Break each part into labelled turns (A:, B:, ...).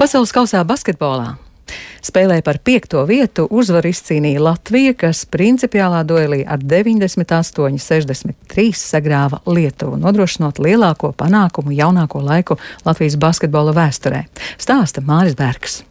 A: Pasaules kausā basketbolā Spēlē par piekto vietu uzvaru izcīnīja Latvija, kas principiālā duelī ar 98-63 sagrāva Lietuvu, nodrošinot lielāko panākumu jaunāko laiku Latvijas basketbola vēsturē. Stāsta Māris Bergs.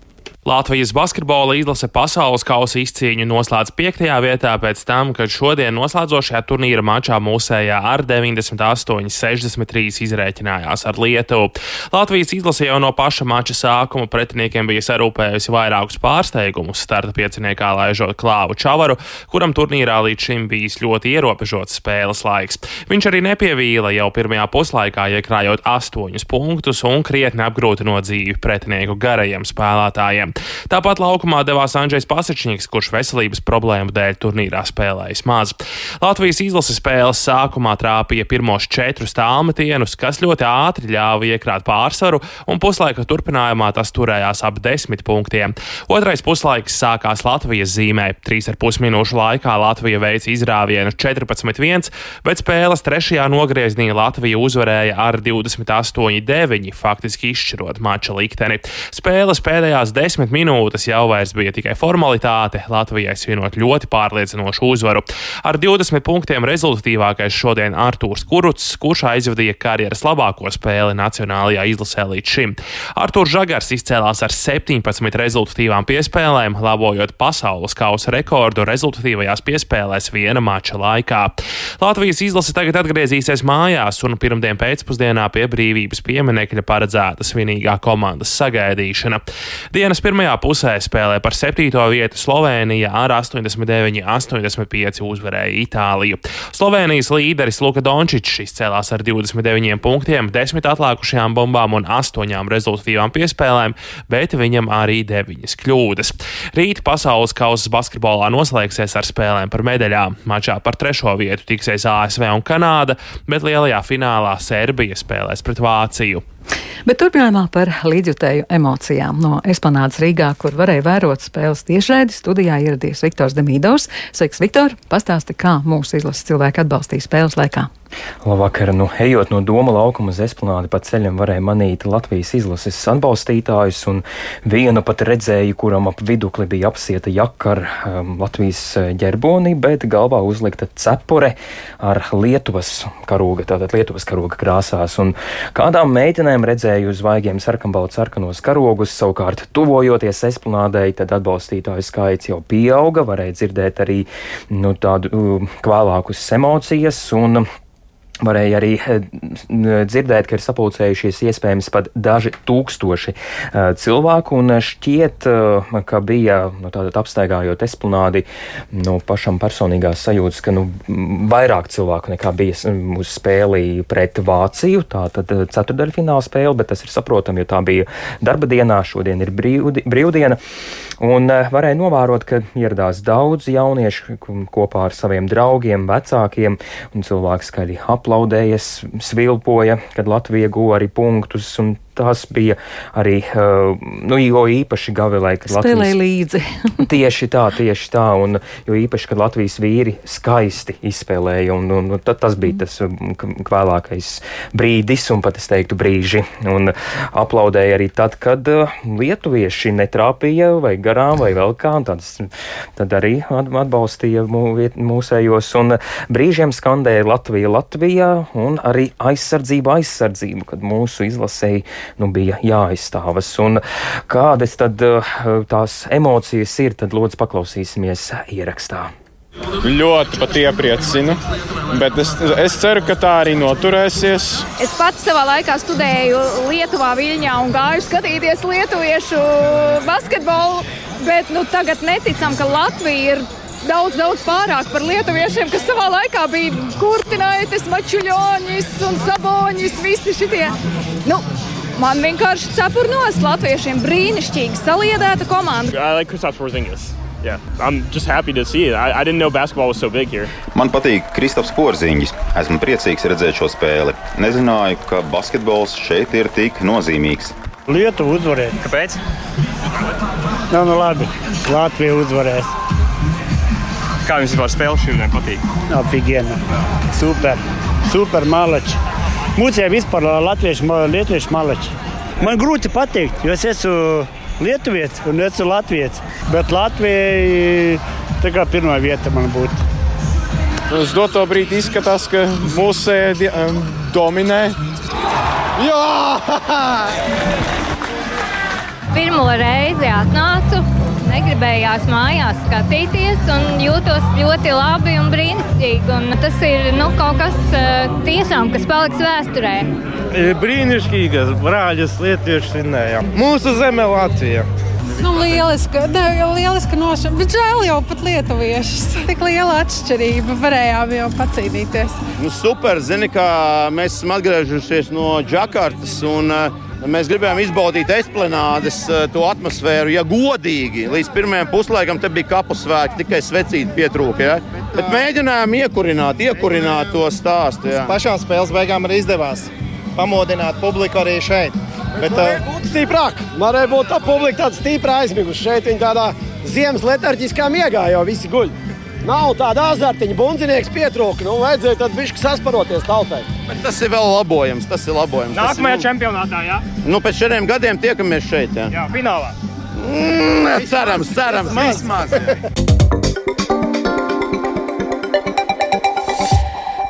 B: Latvijas basketbola izlase pasaules kausa izcīņu noslēdz piektajā vietā pēc tam, kad šodien noslēdzošajā turnīra mačā mūsējā ar 98-63 izrēķinājās ar Lietuvu. Latvijas izlase jau no paša mača sākuma pretiniekiem bija sarūpējusi vairākus pārsteigumus, starta pieciniekā laižot Klāvu Čavaru, kuram turnīrā līdz šim bijis ļoti ierobežots spēles laiks. Viņš arī nepievīla jau pirmajā puslaikā, iekrājot astoņus punktus un krietni apgrūtinot dzīvi pretinieku garajiem spēlētājiem. Tāpat laukumā devās Andrzejs Pasečņiks, kurš veselības problēmu dēļ turnīrā spēlējis maz. Latvijas izlases spēles sākumā trāpīja pirmos četrus tālmetienus, kas ļoti ātri ļāva iekrāt pārsvaru, un puslaika turpinājumā tas turējās ap desmit punktiem. Otrais puslaiks sākās Latvijas zīmē. Trīs ar pus minūšu laikā Latvija veica izrāvienu 14-1, bet spēles trešajā nogriezienī Latvija uzvarēja ar 28-9, faktiski izšķirot mača likteni. Spēles pēdējās desmit 15 minūtes jau vairs bija tikai formalitāte, Latvijai svinot ļoti pārliecinošu uzvaru. Ar 20 punktiem rezultatīvākais šodien Artūrs Kuruts, kurš aizvadīja karjeras labāko spēli nacionālajā izlasē līdz šim. Artūrs Žagars izcēlās ar 17 rezultatīvām piespēlēm, labojot pasaules kausa rekordu rezultatīvajās piespēlēs viena mača laikā. Latvijas izlase tagad atgriezīsies mājās un pirmdien pēcpusdienā pie brīvības pieminekļa paredzēta svinīgā komandas sagaidīšana. Dienas Pirmajā pusē spēlē par septīto vietu Slovenija ar 89-85 uzvarēja Itāliju. Slovenijas līderis Luka Dončičs izcēlās ar 29 punktiem, 10 atlikušajām bombām un 8 rezultatīvām piespēlēm, bet viņam arī 9 kļūdas. Rīt pasaules kausa basketbolā noslēgsies ar spēlēm par medaļām. Mačā par trešo vietu tiksies ASV un Kanāda, bet lielajā finālā Serbija spēlēs pret Vāciju.
A: Bet turpinājumā par līdzjutēju emocijām. No Esplanādes Rīgā, kur varēja vērot spēles tiešraidi, studijā ieradies Viktors Demīdovs. Sveiks, Viktor! Pastāsti, kā mūsu izlases cilvēki atbalstīja spēles laikā.
C: Labvakar, nu, ejot no Doma laukuma uz esplanādi pa ceļam varēja manīt Latvijas izlases atbalstītājus, un vienu pat redzēju, kuram ap vidukli bija apsieta jaka ar um, Latvijas eh, ģerboni, bet galvā uzlikta cepure ar Lietuvas karoga, tātad Lietuvas karoga krāsās, un kādām meitenēm redzēju zvaigiem sarkanbalts sarkanos karogus, savukārt tuvojoties esplanādei, tad atbalstītāju skaits jau pieauga, varēja dzirdēt arī, nu, tādu uh, kvēlākus emocijas, un Varēja arī eh, dzirdēt, ka ir sapulcējušies iespējams pat daži tūkstoši uh, cilvēku, un šķiet, uh, ka bija, nu, tātad apstaigājot esplanādi, nu, pašam personīgās sajūtas, ka, nu, vairāk cilvēku nekā bija uz spēli pret Vāciju, tā tad ceturdaļfināla spēle, bet tas ir saprotami, jo tā bija darba dienā, šodien ir brīvdi, brīvdiena, un uh, varēja novērot, ka ieradās daudz jauniešu kopā ar saviem draugiem, vecākiem, un cilvēki skaļi aplausa aplaudēja, svilpoja, kad Latvija guva arī punktus un tās bija arī, uh, nu, jo īpaši Gavilai, kad
A: Spēlēja Latvijas... līdzi.
C: tieši tā, tieši tā, un jo īpaši, kad Latvijas vīri skaisti izspēlēja, un, un, un tas bija tas um, vēlākais brīdis, un pat es teiktu brīži, un aplaudēja arī tad, kad uh, lietuvieši netrāpīja vai garām vai vēl kā, tad, tad arī atbalstīja mūsējos, un brīžiem skandēja Latvija Latvijā, un arī aizsardzība aizsardzību, kad mūsu izlasēji nu, bija jāizstāvas. Un kādas tad eh, tās emocijas ir, tad lūdzu paklausīsimies ierakstā.
D: Ļoti pat iepriecina, bet es, es ceru, ka tā arī noturēsies.
E: Es pats savā laikā studēju Lietuvā, Viļņā un gāju skatīties lietuviešu basketbolu, bet nu, tagad neticam, ka Latvija ir daudz, daudz pārāk par lietuviešiem, kas savā laikā bija kurtinājis, mačuļoņis un saboņis, visi šitie. Nu, Man vienkārši cepur nos latviešiem brīnišķīgi saliedēta komanda.
D: I like Kristaps Porzingis. Yeah, I'm just happy to see it. I, I didn't know basketball was so big here.
F: Man patīk Kristaps Porziņš. Esmu priecīgs redzēt šo spēli. Nezināju, ka basketbols šeit ir tik nozīmīgs.
G: Lietuva uzvarēs.
D: Kāpēc?
G: Nu, nu labi, Latvija uzvarēs.
D: Kā jums vispār spēle šodien patīk?
G: Apviena. Super, super malači. Mūcē vispār latviešu, lietuviešu malači. Man grūti pateikt, jo es esmu Lietuvietis un esmu Latvijas. Bet Latvijai tā kā pirmā vieta man būtu.
D: Uz doto brīdi izskatās, ka mūsu um, dominē. Jā!
H: Pirmo reizi atnācu, negribējās mājās skatīties, un jūtos ļoti labi un brīnišķīgi. Un tas ir nu, kaut kas tiešām, kas paliks vēsturē.
I: Brīnišķīgas brāļas lietuviešu svinējām. Mūsu zeme Latvija.
J: Nu, lieliski, ne, lieliski nošana, bet žēl jau pat lietuviešus. Tik liela atšķirība, varējām jau pacīnīties.
K: Nu, super, zini, ka mēs esam atgriežušies no Džakartas un uh, mēs gribējām izbaudīt esplanādes uh, to atmosfēru, ja godīgi. Līdz pirmajam puslaikam te bija kapu svētki, tikai svecīti pietrūka. Ja? Bet mēģinājām iekurināt, iekurināt to stāstu. Ja?
I: Pašām spēles beigām arī izdevās pamodināt publiku arī šeit.
L: Bet, varēja būt stiprāk. Varēja būt tā publika tāda stipra aizmigusi. Šeit viņa tādā ziemas letarģiskā miegā jau visi guļ. Nav tāda azartiņa, bundzinieks pietrūka. Nu, vajadzēja tad bišķi sasparoties tautai.
K: Bet tas ir vēl labojams. Tas ir labojams.
I: Nākamajā ir, čempionātā, jā?
K: Nu, pēc četriem gadiem tiekamies šeit. Jā,
I: jā finālā.
K: Mm, cerams, cerams, vismaz.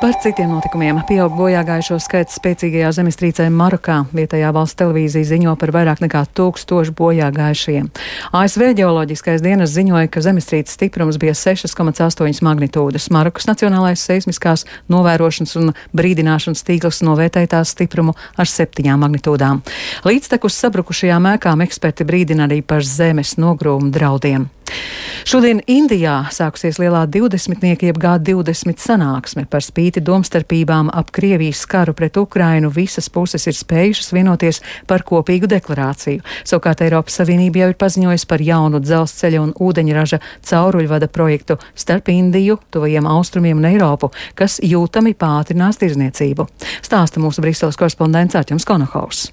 A: Par citiem notikumiem pieaug bojāgājušo skaits spēcīgajā zemestrīcē Marokā. Vietējā valsts televīzija ziņo par vairāk nekā tūkstošu bojāgājušiem. ASV ģeoloģiskais dienas ziņoja, ka zemestrīces stiprums bija 6,8 magnitūdas. Marokas Nacionālais seismiskās novērošanas un brīdināšanas tīkls novērtēja tās stiprumu ar 7 magnitūdām. Līdztekus sabrukušajām ēkām eksperti brīdina arī par zemes nogrūmu draudiem. Šodien Indijā sākusies lielā 20. jeb G20 sanāksme par spīti domstarpībām ap Krievijas karu pret Ukrainu. Visas puses ir spējušas vienoties par kopīgu deklarāciju. Savukārt Eiropas Savienība jau ir paziņojusi par jaunu dzelzceļa un ūdeņraža cauruļvada projektu starp Indiju, tuvajiem austrumiem un Eiropu, kas jūtami pātrinās tirzniecību. Stāsta mūsu Briseles korespondents Arķems Konohaus.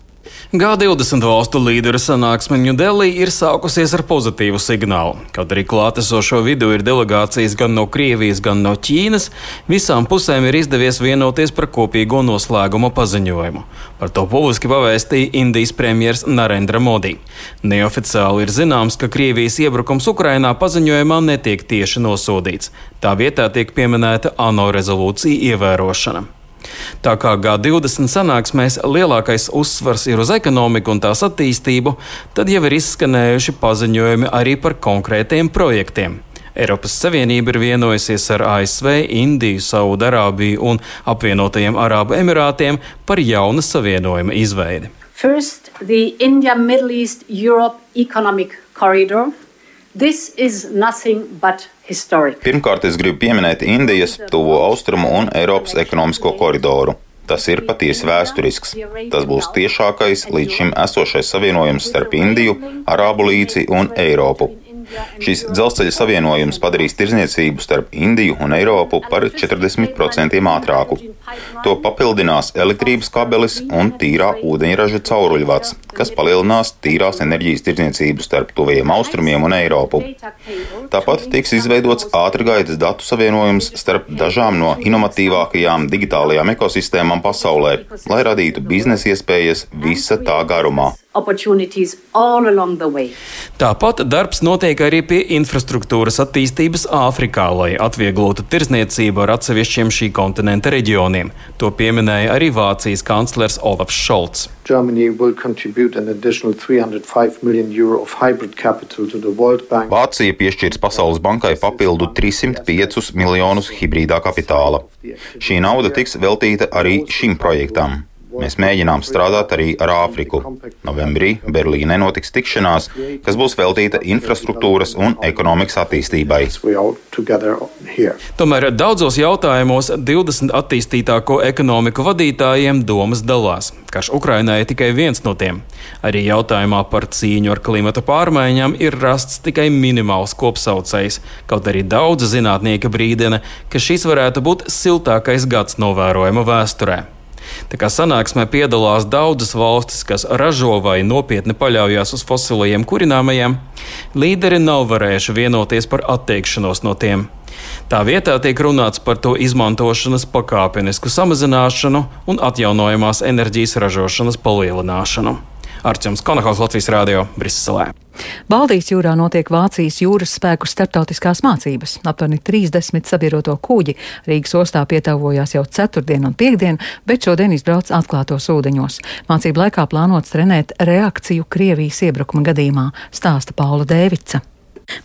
M: G20 valstu līderu sanāksme Ņudelī ir sākusies ar pozitīvu signālu. Kaut arī klātesošo vidū ir delegācijas gan no Krievijas, gan no Ķīnas, visām pusēm ir izdevies vienoties par kopīgo noslēguma paziņojumu. Par to publiski pavēstīja Indijas premjers Narendra Modi. Neoficiāli ir zināms, ka Krievijas iebrukums Ukrainā paziņojumā netiek tieši nosodīts. Tā vietā tiek pieminēta ANO rezolūcija ievērošana. Tā kā G20 sanāksmēs lielākais uzsvars ir uz ekonomiku un tās attīstību, tad jau ir izskanējuši paziņojumi arī par konkrētiem projektiem. Eiropas Savienība ir vienojusies ar ASV, Indiju, Saudarābiju un apvienotajiem Arābu Emirātiem par jauna savienojuma izveidi.
N: First, the India Middle East Europe Economic Corridor. This is nothing but
F: Pirmkārt, es gribu pieminēt Indijas, Tuvo Austrumu un Eiropas ekonomisko koridoru. Tas ir patiesi vēsturisks. Tas būs tiešākais līdz šim esošais savienojums starp Indiju, Arābu līci un Eiropu. Šis dzelzceļa savienojums padarīs tirzniecību starp Indiju un Eiropu par 40% ātrāku. To papildinās elektrības kabelis un tīrā ūdeņraža cauruļvads, kas palielinās tīrās enerģijas tirdzniecību starp tuvajiem austrumiem un Eiropu. Tāpat tiks izveidots ātrgaitas datu savienojums starp dažām no inovatīvākajām digitālajām ekosistēmām pasaulē, lai radītu biznesa iespējas visa tā garumā.
M: Tāpat darbs notiek arī pie infrastruktūras attīstības Āfrikā, lai atvieglotu tirzniecību ar atsevišķiem šī kontinenta reģioniem. To pieminēja arī Vācijas kanclers Olafs Šolts.
F: Vācija piešķirs Pasaules bankai papildu 305 miljonus hibrīdā kapitāla. Šī nauda tiks veltīta arī šim projektam. Mēs mēģinām strādāt arī ar Āfriku. Novembrī Berlīnē notiks tikšanās, kas būs veltīta infrastruktūras un ekonomikas attīstībai.
M: Tomēr daudzos jautājumos 20 attīstītāko ekonomiku vadītājiem domas dalās. Karš Ukrainai ir tikai viens no tiem. Arī jautājumā par cīņu ar klimata pārmaiņām ir rasts tikai minimāls kopsaucējs, kaut arī daudz zinātnieki brīdina, ka šis varētu būt siltākais gads novērojama vēsturē. Tā kā sanāksmē piedalās daudzas valstis, kas ražo vai nopietni paļaujas uz fosilajiem kurināmajiem, līderi nav varējuši vienoties par atteikšanos no tiem. Tā vietā tiek runāts par to izmantošanas pakāpenisku samazināšanu un atjaunojamās enerģijas ražošanas palielināšanu. Arčuns Konahaus Latvijas Rādio Briselē.
A: Baltijas jūrā notiek Vācijas jūras spēku starptautiskās mācības. Aptuveni 30 sabiedroto kuģi Rīgas ostā pietāvojās jau ceturtdien un piekdien, bet šodien izbrauc atklātos ūdeņos. Mācību laikā plānots trenēt reakciju Krievijas iebrukuma gadījumā, stāsta Paula Dēvica.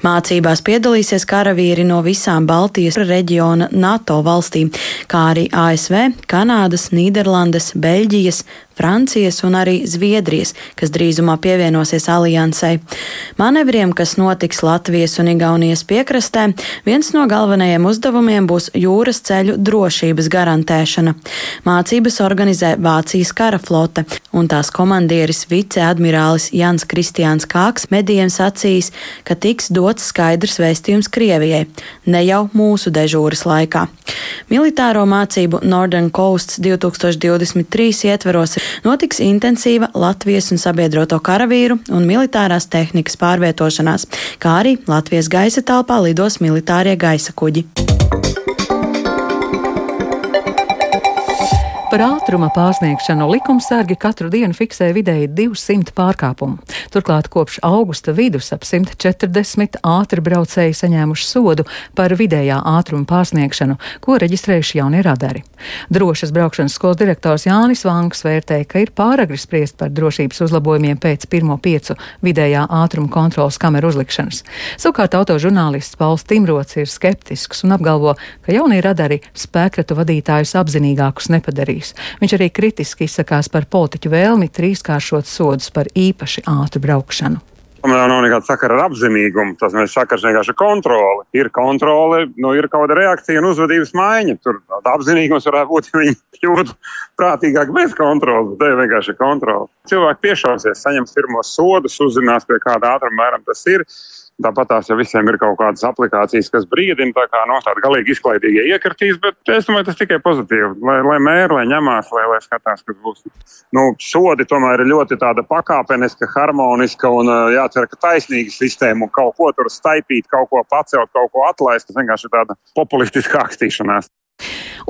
O: Mācībās piedalīsies karavīri no visām Baltijas reģiona NATO valstīm, kā arī ASV, Kanādas, Nīderlandes, Beļģijas, Francijas un arī Zviedrijas, kas drīzumā pievienosies aliansei. Manevriem, kas notiks Latvijas un Igaunijas piekrastē, viens no galvenajiem uzdevumiem būs jūras ceļu drošības garantēšana. Mācības organizē Vācijas kara flote, un tās komandieris viceadmirālis Jans Kristiāns Kāks medijiem sacījis, ka tiks dots skaidrs vēstījums Krievijai, ne jau mūsu dežūras laikā. Militāro mācību Northern Coasts 2023 ietveros notiks intensīva Latvijas un sabiedroto karavīru un militārās tehnikas pārvietošanās, kā arī Latvijas gaisa telpā lidos militārie gaisa kuģi.
A: Par ātruma pārsniegšanu likumsargi katru dienu fiksē vidēji 200 pārkāpumu. Turklāt kopš augusta vidus ap 140 ātri braucēji saņēmuši sodu par vidējā ātruma pārsniegšanu, ko reģistrējuši jaunie radari. Drošas braukšanas skolas direktors Jānis Vanks vērtēja, ka ir pāragri spriest par drošības uzlabojumiem pēc pirmo piecu vidējā ātruma kontrolas kameru uzlikšanas. Savukārt autožurnālists Pauls Timrots ir skeptisks un apgalvo, ka jaunie radari spēkratu vadītājus apzinīgākus nepadarīs darījis. Viņš arī kritiski izsakās par politiķu vēlmi trīskāršot sodus par īpaši ātru braukšanu.
P: Man nav nekāda sakara ar apzinīgumu. Tas ir sakars vienkārši ar kontroli. Ir kontrole, nu, ir kaut kāda reakcija un uzvedības maiņa. Tur apzinīgums varētu būt, ja viņi kļūtu prātīgāk bez kontrolas. Tā ir vienkārši kontrole. Cilvēki piešausies, saņems pirmos sodus, uzzinās, pie kāda ātruma mēram tas ir. Tāpat tās jau visiem ir kaut kādas aplikācijas, kas brīdina, tā kā no tāda galīgi izklaidīgie iekritīs, bet es domāju, tas tikai pozitīvi. Lai, lai mēra, lai ņemās, lai, lai skatās, kas būs. Nu, sodi tomēr ir ļoti tāda pakāpeniska, harmoniska un jācer, ka taisnīga sistēma un kaut ko tur staipīt, kaut ko pacelt, kaut ko atlaist. Tas vienkārši ir tāda populistiska akstīšanās.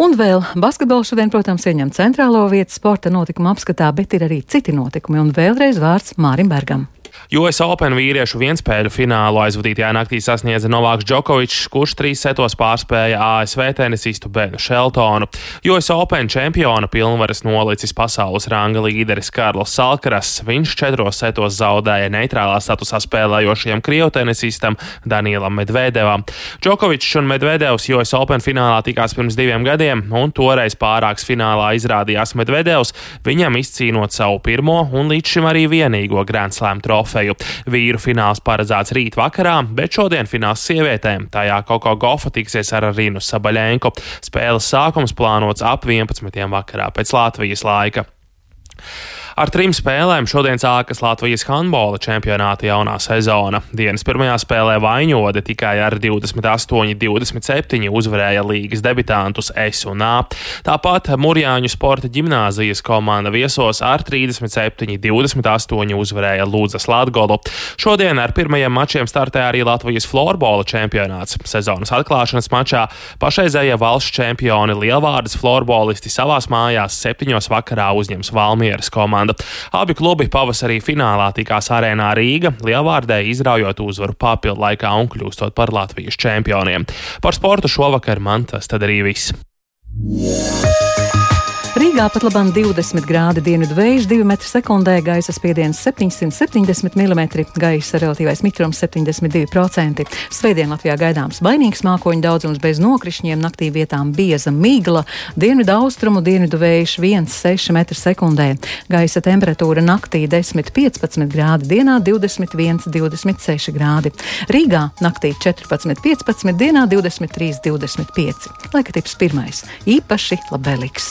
A: Un vēl basketbols šodien, protams, ieņem centrālo vietu sporta notikuma apskatā, bet ir arī citi notikumi. Un vēlreiz vārds Mārim Bergam.
B: US Open vīriešu vienspēļu finālu aizvadītajā naktī sasniedza Novāks Džokovičs, kurš trīs setos pārspēja ASV tenisistu Benu Šeltonu. US Open čempiona pilnvaras nolicis pasaules ranga līderis Karls Salkaras. Viņš četros setos zaudēja neitrālā statusā spēlējošajam krievu tenisistam Danielam Medvedevam. Džokovičs un Medvedevs US Open finālā tikās pirms diviem gadiem, un toreiz pārāks finālā izrādījās Medvedevs, viņam izcīnot savu pirmo un līdz šim arī vienīgo Grand Slam trofeju trofeju. Vīru fināls paredzēts rīt vakarā, bet šodien fināls sievietēm. Tajā Koko Gofa tiksies ar Rīnu Sabaļēnku. Spēles sākums plānots ap 11. vakarā pēc Latvijas laika. Ar trim spēlēm šodien sākas Latvijas handbola čempionāta jaunā sezona. Dienas pirmajā spēlē Vaņode tikai ar 28-27 uzvarēja līgas debitantus S un A. Tāpat Mūrjāņu sporta ģimnāzijas komanda viesos ar 37-28 uzvarēja Lūdzas Latgolu. Šodien ar pirmajiem mačiem startē arī Latvijas florbola čempionāts. Sezonas atklāšanas mačā pašreizējie valsts čempioni Lielvārdas florbolisti savās mājās septiņos vakarā uzņems Valmieras komandu komanda. Abi klubi pavasarī finālā tikās arēnā Rīga, Lielvārdē izraujot uzvaru papildu laikā un kļūstot par Latvijas čempioniem. Par sportu šovakar man tas tad arī viss.
A: Rīgā pat labam 20 grādi dienvidu vējš, 2 m2, gaisa spiediens 770 mm, gaisa relatīvais mitrums 72%. Svētdien Latvijā gaidāms vainīgs mākoņu daudzums bez nokrišņiem, naktī vietām bieza migla, dienvidu austrumu dienvidu vējš 1,6 m2, gaisa temperatūra naktī 10-15 grādi, dienā 21-26 grādi. Rīgā naktī 14-15, dienā 23-25. Laika tips pirmais - īpaši labvēlīgs.